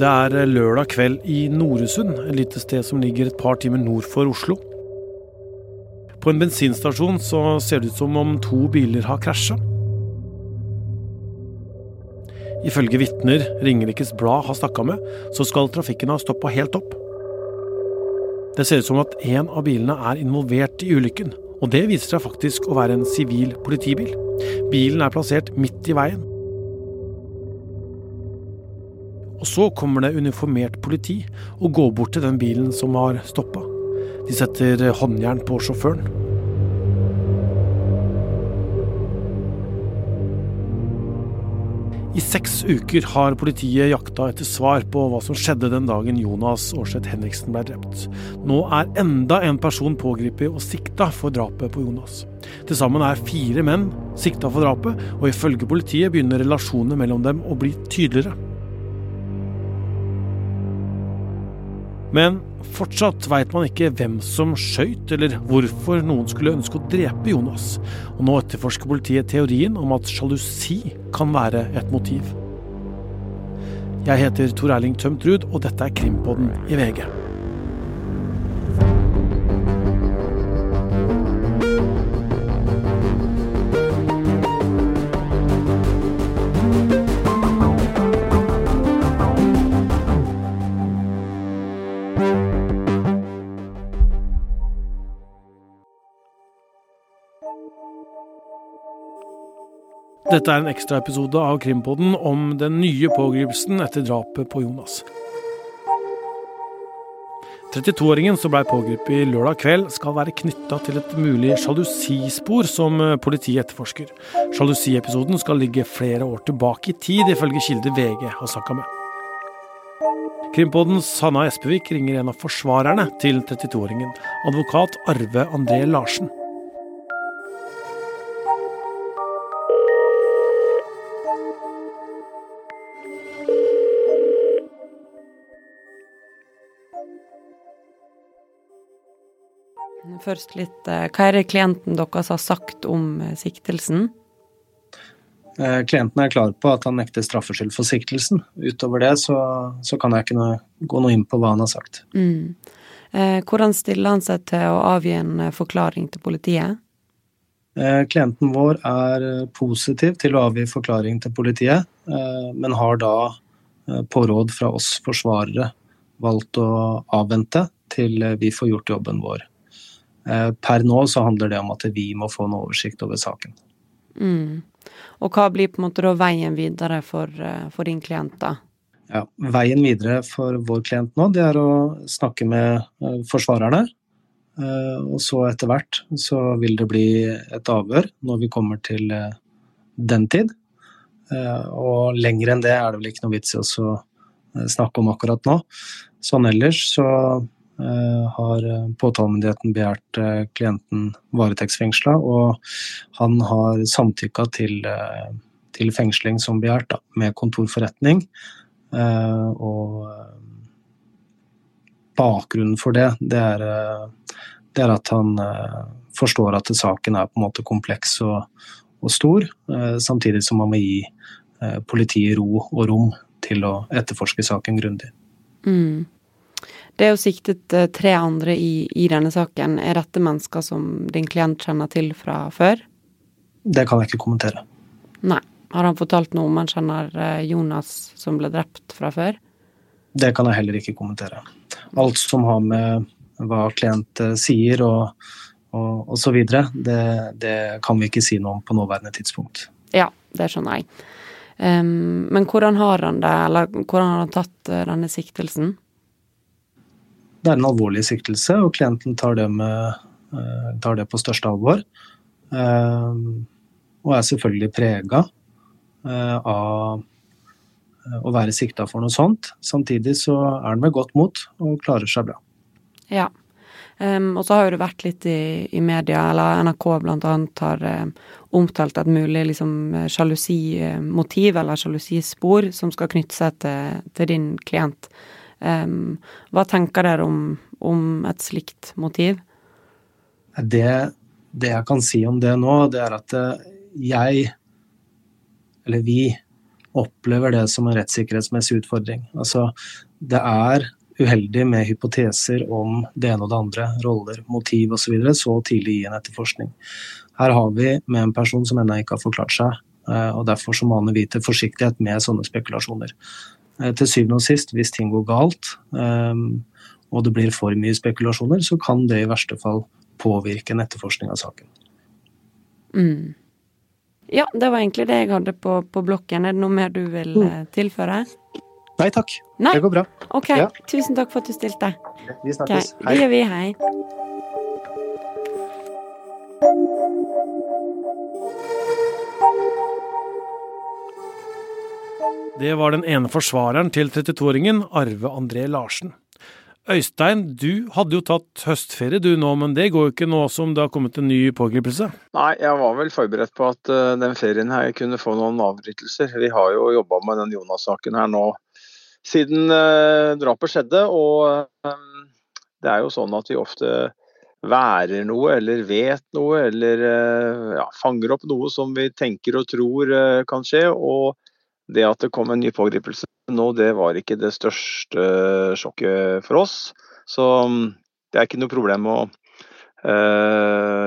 Det er lørdag kveld i Noresund, et lite sted som ligger et par timer nord for Oslo. På en bensinstasjon så ser det ut som om to biler har krasja. Ifølge vitner Ringerikes Blad har snakka med, så skal trafikken ha stoppa helt opp. Det ser ut som at en av bilene er involvert i ulykken, og det viser seg faktisk å være en sivil politibil. Bilen er plassert midt i veien. Og så kommer det uniformert politi og går bort til den bilen som har stoppa. De setter håndjern på sjåføren. I seks uker har politiet jakta etter svar på hva som skjedde den dagen Jonas Aarseth Henriksen ble drept. Nå er enda en person pågrepet og sikta for drapet på Jonas. Til sammen er fire menn sikta for drapet, og ifølge politiet begynner relasjonene mellom dem å bli tydeligere. Men fortsatt veit man ikke hvem som skøyt, eller hvorfor noen skulle ønske å drepe Jonas. Og nå etterforsker politiet teorien om at sjalusi kan være et motiv. Jeg heter Tor Erling Tømt Ruud, og dette er Krimpodden i VG. Dette er en ekstraepisode av Krimpodden om den nye pågripelsen etter drapet på Jonas. 32-åringen som blei pågrepet lørdag kveld, skal være knytta til et mulig sjalusispor som politiet etterforsker. Sjalusiepisoden skal ligge flere år tilbake i tid, ifølge kilde VG har snakka med. Krimpoddens Hanna Espevik ringer en av forsvarerne til 32-åringen, advokat Arve André Larsen. Først litt eh, Hva er det klienten deres har sagt om eh, siktelsen? Eh, klienten er klar på at han nekter straffskyld for siktelsen. Utover det så, så kan jeg ikke noe, gå noe inn på hva han har sagt. Mm. Hvordan stiller han seg til å avgi en forklaring til politiet? Klienten vår er positiv til å avgi forklaring til politiet, men har da på råd fra oss forsvarere valgt å avvente til vi får gjort jobben vår. Eh, per nå så handler det om at vi må få en oversikt over saken. Mm. Og hva blir på en måte da veien videre for, eh, for din klient, da? Ja, veien videre for vår klient nå, det er å snakke med eh, forsvarerne. Og så etter hvert så vil det bli et avhør når vi kommer til den tid. Og lenger enn det er det vel ikke noe vits i å snakke om akkurat nå. Sånn ellers så har eh, påtalemyndigheten begjært eh, klienten varetektsfengsla, og han har samtykka til, til fengsling som begjært, med kontorforretning. Og bakgrunnen for det, det er, det er at han forstår at saken er på en måte kompleks og, og stor, samtidig som man må gi politiet ro og rom til å etterforske saken grundig. Mm. Det er jo siktet eh, tre andre i, i, denne saken. Er dette mennesker som din klient kjenner til fra før? Det kan jeg ikke kommentere. Nei. Har han fortalt noe om han kjenner eh, Jonas som ble drept fra før? Det kan jeg heller ikke kommentere. Alt som har med hva klient eh, sier og, og, og så videre, det, det, kan vi ikke si noe om på nåværende tidspunkt. Ja, det skjønner jeg. Um, men hvordan har han det, eller hvordan har han tatt denne siktelsen? Det er en alvorlig siktelse, og klienten tar det, med, eh, tar det på største alvor. Eh, og er selvfølgelig prega eh, av å være sikta for noe sånt. Samtidig så er han med godt mot og klarer seg bra. Ja. Um, og så har jo det vært litt i, i media, eller NRK bl.a. har um, omtalt et mulig liksom, sjalusimotiv eller sjalusispor som skal knytte seg til, til din klient. Um, hva tenker dere om, om, et slikt motiv? Det, det, jeg kan si om det nå, det er at eh, jeg, eller vi, opplever det som en rettssikkerhetsmessig utfordring. Altså, det er uheldig med hypoteser om det ene og det andre, roller, motiv osv., så, videre, så tidlig i en etterforskning. Her har vi med en person som ennå ikke har forklart seg, eh, og derfor så maner vi til forsiktighet med sånne spekulasjoner. Eh, til syvende og sist, hvis ting går galt eh, og det blir for mye spekulasjoner, så kan det i verste fall påvirke en etterforskning av saken. Mm. Ja, det var egentlig det jeg hadde på, på blokken. Er det noe mer du vil mm. tilføre? Nei takk. Nei? Det går bra. Ok, ja. tusen takk for at du stilte. Vi snakkes. Okay. Hei. Det gjør vi. Hei. Det var den ene forsvareren til 32-åringen, Arve André Larsen. Øystein, du hadde jo tatt høstferie du nå, men det går jo ikke nå som det har kommet en ny pågripelse? Nei, jeg var vel forberedt på at uh, den ferien her kunne få noen avbrytelser. Vi har jo jobba med den Jonas-saken her nå siden uh, drapet skjedde. Og um, det er jo sånn at vi ofte værer noe eller vet noe eller ja, fanger opp noe som vi tenker og tror kan skje. Og det at det kom en ny pågripelse nå, det var ikke det største sjokket for oss. Så um, det er ikke noe problem å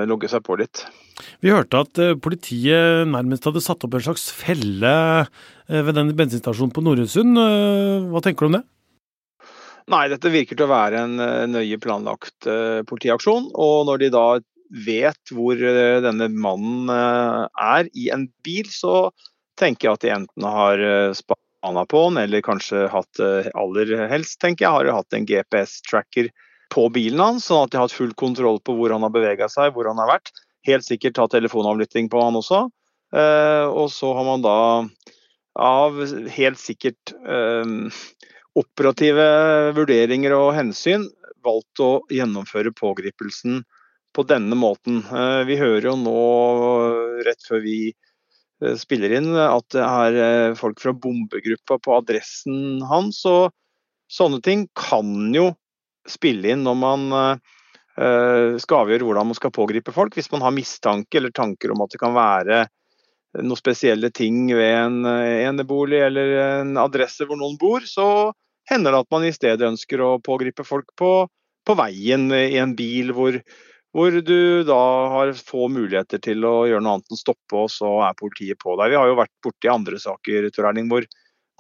logge seg på litt. Vi hørte at politiet nærmest hadde satt opp en slags felle Eh, ved den bensinstasjonen på Nordøysund. Eh, hva tenker du om det? Nei, dette virker til å være en eh, nøye planlagt politiaksjon. Og når de da vet hvor denne mannen er i en bil, så tenker jeg at de enten har spana på han, eller kanskje hatt aller helst, tenker jeg, har hatt en GPS-tracker på bilen hans, sånn at de har hatt full kontroll på hvor han har bevega seg, hvor han har vært. Helt sikkert tatt telefonavlytting på han også. Og så har man da av helt sikkert operative vurderinger og hensyn valgt å gjennomføre pågripelsen på denne måten. Vi hører jo nå, rett før vi spiller inn, at det er uh, folk fra bombegruppa på adressen hans. og sånne ting kan jo spille inn når man skal avgjøre hvordan man skal pågripe folk. Hvis man har mistanke eller tanker om at det kan være noen spesielle ting ved en eh, enebolig eller en adresse hvor noen bor, så hender det at man i stedet ønsker å pågripe folk på, på veien i en bil hvor, hvor, du da har få muligheter til å gjøre noe annet enn stoppe, og så er politiet på deg. Vi har jo vært borti andre saker Erling, hvor,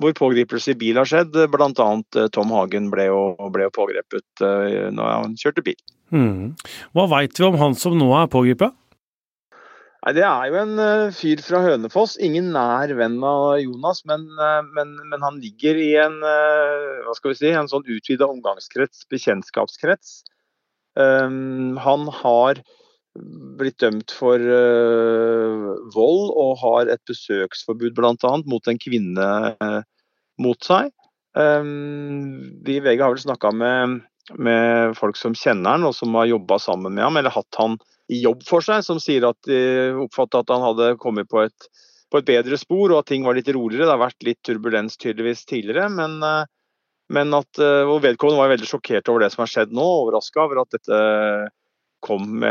hvor, pågripelse i bil har skjedd. Bl.a. Eh, Tom Hagen ble jo, ble jo pågrepet uh, når han kjørte bil. Mm. Hva veit vi om han som nå er pågrepet? Nei, Det er jo en uh, fyr fra Hønefoss. Ingen nær venn av Jonas, men, uh, men, men han ligger i en uh, hva skal vi si, en sånn utvida omgangskrets, bekjentskapskrets. Um, han har blitt dømt for vold og har et besøksforbud bl.a. mot en kvinne mot seg. Um, vi i VG har vel snakka med, med, folk som kjenner han og som har jobba sammen med ham, eller hatt han i jobb for seg, som sier at de oppfatta at han hadde kommet på et, på et, bedre spor, og at ting var litt roligere. Det har vært litt turbulens tydeligvis tidligere, men, eh, men at eh, og vedkommende var veldig sjokkert over det som har skjedd nå, overraska over at dette kom,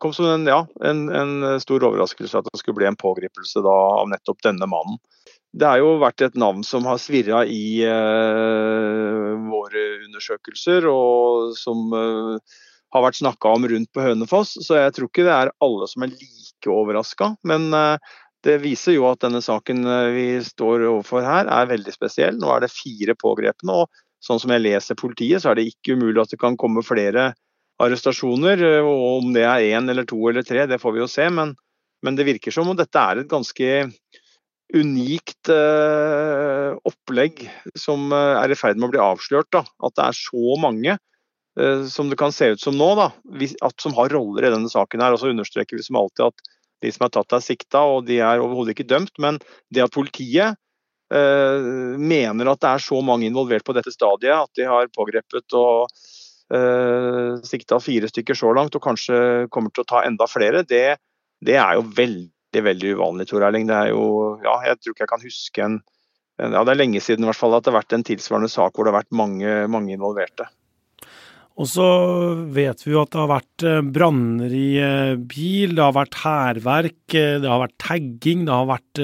kom som en, ja, en, en, stor overraskelse at det skulle bli en pågripelse da, av nettopp denne mannen. Det har jo vært et navn som har svirra i uh, våre undersøkelser, og som uh, har vært snakka om rundt på Hønefoss. Så jeg tror ikke det er alle som er like overraska. Men eh, det viser jo at denne saken eh, vi står overfor her er veldig spesiell. Nå er det fire pågrepne, og sånn som jeg leser politiet, så er det ikke umulig at det kan komme flere arrestasjoner. Eh, og om det er én eller to eller tre, det får vi jo se. Men, men det virker som om dette er et ganske unikt eh, opplegg som er i ferd med å bli avslørt. Da. At det er så mange Eh, som det kan se ut som nå, da, at, som har roller i denne saken. her, og så understreker vi som alltid at de som er tatt, er sikta, og de er overhodet ikke dømt. Men det at politiet eh, mener at det er så mange involvert på dette stadiet, at de har pågrepet og eh, sikta fire stykker så langt, og kanskje kommer til å ta enda flere, det, det er jo veldig veldig uvanlig, Tor Erling. Det er jo, ja, jeg tror ikke jeg kan huske en, en ja, Det er lenge siden i hvert fall at det har vært en tilsvarende sak hvor det har vært mange, mange involverte. Og så vet vi jo at det har vært eh, branner i eh, bil, det har vært hærverk, eh, det har vært tagging, det har vært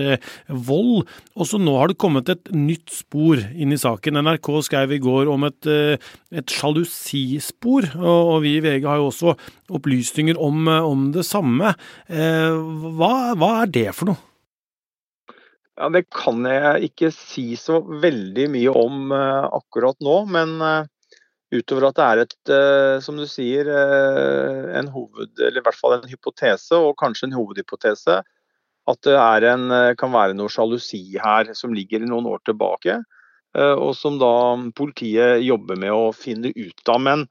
vold. Og så nå har det kommet et nytt spor inn i saken. NRK skrev i går om et, et sjalusispor, og vi i VG har jo også opplysninger om, om det samme. Hva, hva er det for noe? Ja, Det kan jeg ikke si så veldig mye om akkurat nå, men Utover at det er et, eh, som du sier, eh, en hoved, eller i hvert fall en hypotese, og kanskje en hovedhypotese, at det en, eh, kan være noe sjalusi her som ligger noen år tilbake. Og som da politiet jobber med å finne ut av. Men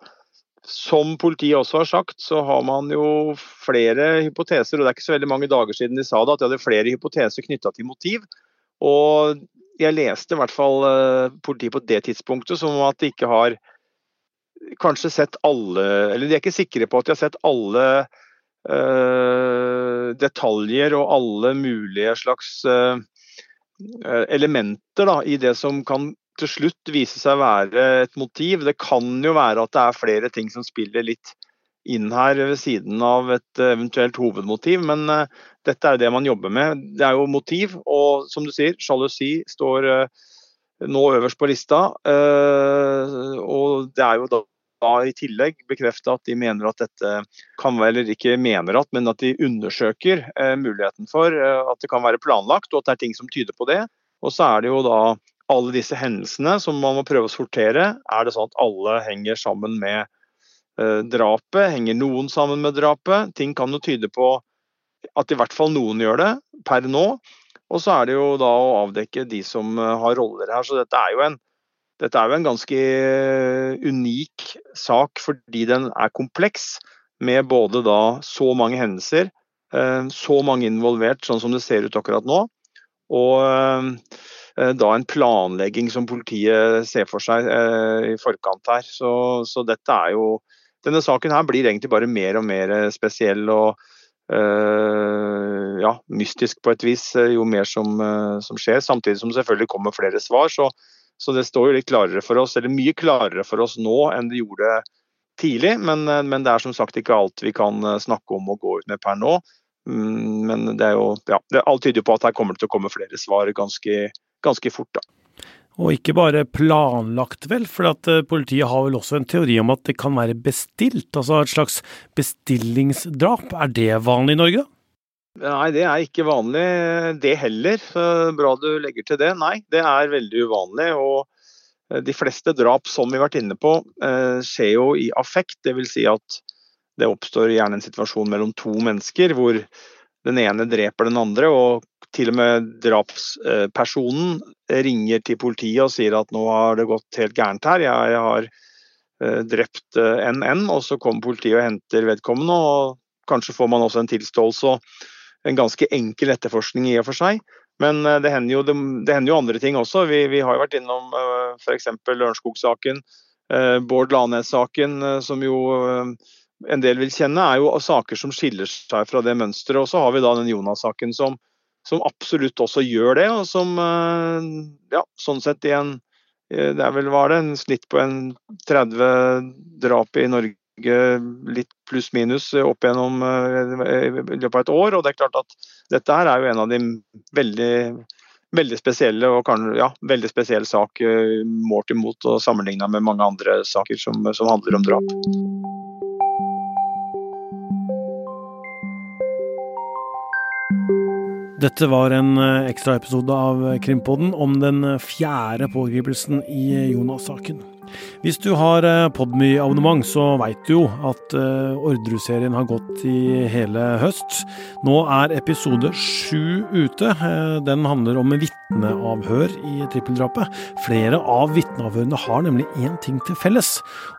som politiet også har sagt, så har man jo flere hypoteser. Og det er ikke så veldig mange dager siden de sa det, at de hadde flere hypoteser knytta til motiv. Og jeg leste i hvert fall politiet på det tidspunktet som at de ikke har kanskje sett alle Eller de er ikke sikre på at de har sett alle uh, detaljer og alle mulige slags uh, elementer da, i det som kan til slutt vise seg å være et motiv. Det kan jo være at det er flere ting som spiller litt inn her ved siden av et eventuelt hovedmotiv, men uh, dette er det man jobber med. Det er jo motiv, og som du sier, sjalusi står uh, nå øverst på lista. og det er jo da i tillegg bekrefte at de mener at dette kan være, eller ikke mener at, men at de undersøker eh, muligheten for eh, at det kan være planlagt, og at det er ting som tyder på det. Og så er det jo da alle disse hendelsene som man må prøve å sortere. Er det sånn at alle henger sammen med eh, drapet? Henger noen sammen med drapet? Ting kan jo tyde på at i hvert fall noen gjør det per nå. Og så er det jo da å avdekke de som eh, har roller her. Så dette er jo en er jo en ganske unik sak fordi den er kompleks, med både da så mange hendelser, eh, så mange involvert, sånn som det ser ut akkurat nå, og eh, da en planlegging som politiet ser for seg eh, i forkant her. Så, så dette er jo Denne saken her blir egentlig bare mer og mer spesiell og ja, mystisk på et vis, jo mer som, som skjer. Samtidig som selvfølgelig kommer flere svar. så så det står jo litt klarere for oss, eller mye klarere for oss nå enn det gjorde tidlig. Men, eh, men det er som sagt ikke alt vi kan eh, snakke om og gå ut med per nå. Mm, men det er jo, ja, alt tyder på at her kommer det til å komme flere svar ganske, ganske fort. da. Og ikke bare planlagt, vel, for at eh, politiet har vel også en teori om at det kan være bestilt, altså et slags bestillingsdrap. Er det vanlig i Norge? da? Nei, det er ikke vanlig det heller. Bra du legger til det. Nei, det er veldig uvanlig. og eh, De fleste drap som vi har vært inne på, eh, skjer jo i affekt. Dvs. Si at det oppstår gjerne en situasjon mellom to mennesker hvor den ene dreper den andre. og til og med drapspersonen ringer til politiet og sier at nå har det gått helt gærent her. Jeg har eh, drept NN, og så kommer politiet og henter vedkommende. og Kanskje får man også en tilståelse. og en ganske enkel etterforskning i og for seg. Men eh, det hender jo, det, det hender jo andre ting også. Vi, vi, har jo vært innom eh, f.eks. Lørenskog-saken, Bård Lanes-saken, som jo en del vil kjenne, er jo saker som skiller seg fra det mønsteret. Og så har vi da den Jonas-saken som, som, absolutt også gjør det, og som ja, sånn sett i en det er vel var det en snitt på en 30 drap i Norge litt pluss-minus opp gjennom eh, i løpet av et år. og det er klart at Dette her er jo en av de veldig, veldig spesielle og kan, ja, veldig spesiell sak eh, målt imot og sammenligna med mange andre saker som, som handler om drap. Dette var en eh, ekstraepisode av Krimpodden om den fjerde pågripelsen i Jonas-saken. Hvis du har eh, Podmy-abonnement, så veit du jo at uh, Orderud-serien har gått i hele høst. Nå er episode sju ute. Uh, den handler om vitneavhør i trippeldrapet. Flere av vitneavhørene har nemlig én ting til felles,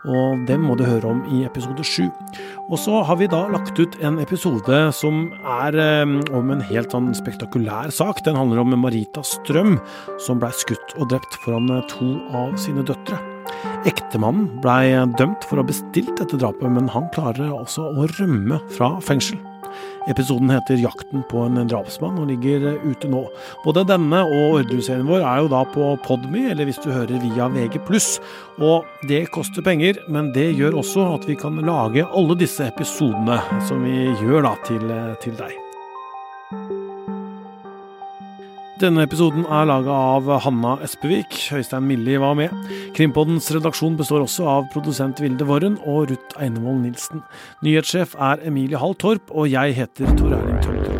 og dem må du høre om i episode sju. Og så har vi da lagt ut en episode som er om en helt sånn spektakulær sak. Den handler om Marita Strøm, som blei skutt og drept foran to av sine døtre. Ektemannen blei dømt for å ha bestilt dette drapet, men han klarer også å rømme fra fengsel. Episoden heter 'Jakten på en drapsmann' og ligger ute nå. Både denne og Orderud-serien vår er jo da på Podme, eller hvis du hører via VG+. Og det koster penger, men det gjør også at vi kan lage alle disse episodene som vi gjør da til, til deg. Denne episoden er laga av Hanna Espevik. Høystein Milli var med. Krimpoddens redaksjon består også av produsent Vilde Worren og Ruth Einevold Nilsen. Nyhetssjef er Emilie Hall Torp, og jeg heter Tor Erling Tømter.